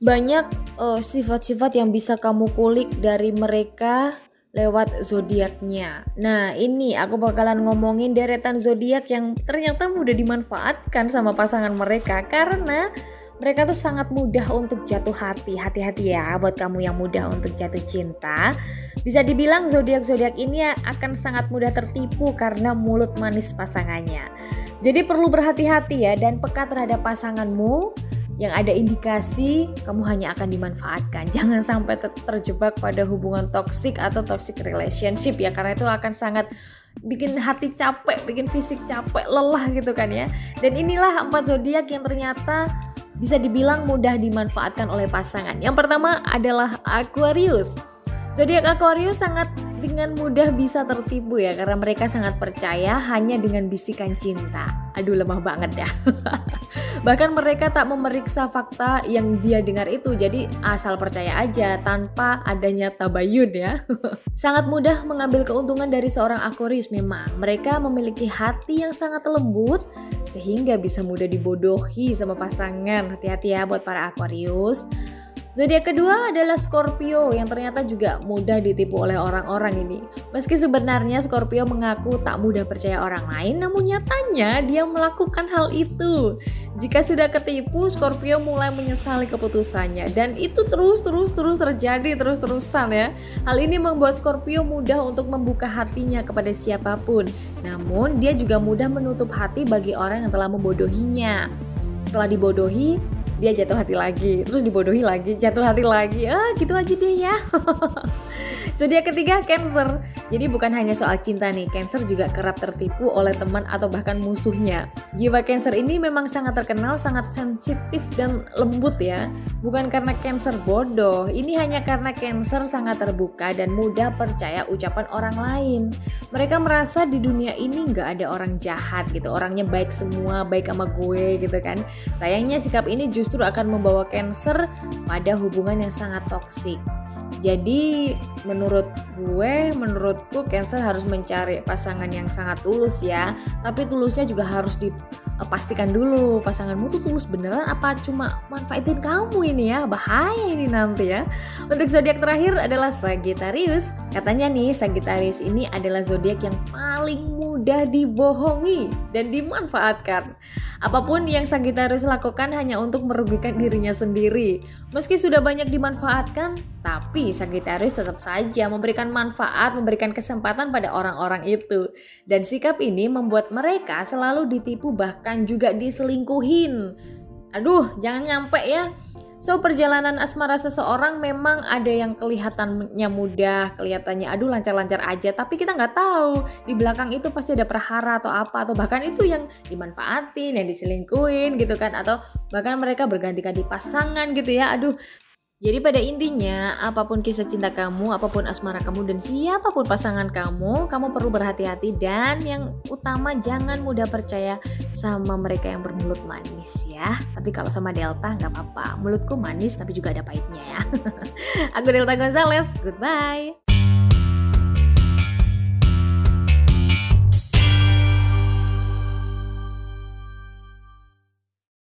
banyak uh, sifat-sifat yang bisa kamu kulik dari mereka lewat zodiaknya. Nah, ini aku bakalan ngomongin deretan zodiak yang ternyata mudah dimanfaatkan sama pasangan mereka karena mereka tuh sangat mudah untuk jatuh hati. Hati-hati ya buat kamu yang mudah untuk jatuh cinta. Bisa dibilang zodiak-zodiak ini akan sangat mudah tertipu karena mulut manis pasangannya. Jadi perlu berhati-hati ya dan peka terhadap pasanganmu yang ada indikasi kamu hanya akan dimanfaatkan. Jangan sampai ter terjebak pada hubungan toksik atau toxic relationship ya karena itu akan sangat bikin hati capek, bikin fisik capek, lelah gitu kan ya. Dan inilah empat zodiak yang ternyata bisa dibilang mudah dimanfaatkan oleh pasangan. Yang pertama adalah Aquarius. Zodiak Aquarius sangat dengan mudah bisa tertipu ya karena mereka sangat percaya hanya dengan bisikan cinta. Aduh lemah banget ya. Bahkan mereka tak memeriksa fakta yang dia dengar itu, jadi asal percaya aja tanpa adanya tabayun ya. sangat mudah mengambil keuntungan dari seorang Aquarius memang. Mereka memiliki hati yang sangat lembut sehingga bisa mudah dibodohi sama pasangan. Hati-hati ya buat para Aquarius. Zodiak kedua adalah Scorpio yang ternyata juga mudah ditipu oleh orang-orang ini. Meski sebenarnya Scorpio mengaku tak mudah percaya orang lain, namun nyatanya dia melakukan hal itu. Jika sudah ketipu, Scorpio mulai menyesali keputusannya dan itu terus-terus terus terjadi terus-terusan ya. Hal ini membuat Scorpio mudah untuk membuka hatinya kepada siapa pun. Namun dia juga mudah menutup hati bagi orang yang telah membodohinya. Setelah dibodohi, dia jatuh hati lagi terus dibodohi lagi jatuh hati lagi ah gitu aja deh ya Zodiak ketiga Cancer. Jadi bukan hanya soal cinta nih, Cancer juga kerap tertipu oleh teman atau bahkan musuhnya. Jiwa Cancer ini memang sangat terkenal sangat sensitif dan lembut ya. Bukan karena Cancer bodoh, ini hanya karena Cancer sangat terbuka dan mudah percaya ucapan orang lain. Mereka merasa di dunia ini nggak ada orang jahat gitu, orangnya baik semua, baik sama gue gitu kan. Sayangnya sikap ini justru akan membawa Cancer pada hubungan yang sangat toksik. Jadi menurut gue, menurutku Cancer harus mencari pasangan yang sangat tulus ya. Tapi tulusnya juga harus dipastikan dulu pasanganmu tuh tulus beneran apa cuma manfaatin kamu ini ya. Bahaya ini nanti ya. Untuk zodiak terakhir adalah Sagittarius. Katanya nih Sagittarius ini adalah zodiak yang paling mudah dibohongi dan dimanfaatkan. Apa pun yang Sagittarius lakukan hanya untuk merugikan dirinya sendiri. Meski sudah banyak dimanfaatkan, tapi Sagittarius tetap saja memberikan manfaat, memberikan kesempatan pada orang-orang itu. Dan sikap ini membuat mereka selalu ditipu bahkan juga diselingkuhin. Aduh, jangan nyampe ya. So perjalanan asmara seseorang memang ada yang kelihatannya mudah, kelihatannya aduh lancar-lancar aja, tapi kita nggak tahu di belakang itu pasti ada perhara atau apa atau bahkan itu yang dimanfaatin, yang diselingkuin gitu kan atau bahkan mereka berganti-ganti pasangan gitu ya. Aduh, jadi pada intinya, apa pun kisah cinta kamu, apa pun asmara kamu, dan siapa pun pasangan kamu, kamu perlu berhati-hati dan yang utama jangan mudah percaya sama mereka yang bermulut manis ya. Tapi kalau sama Delta nggak apa-apa, mulutku manis tapi juga ada pahitnya ya. Aku Delta Gonzales, goodbye.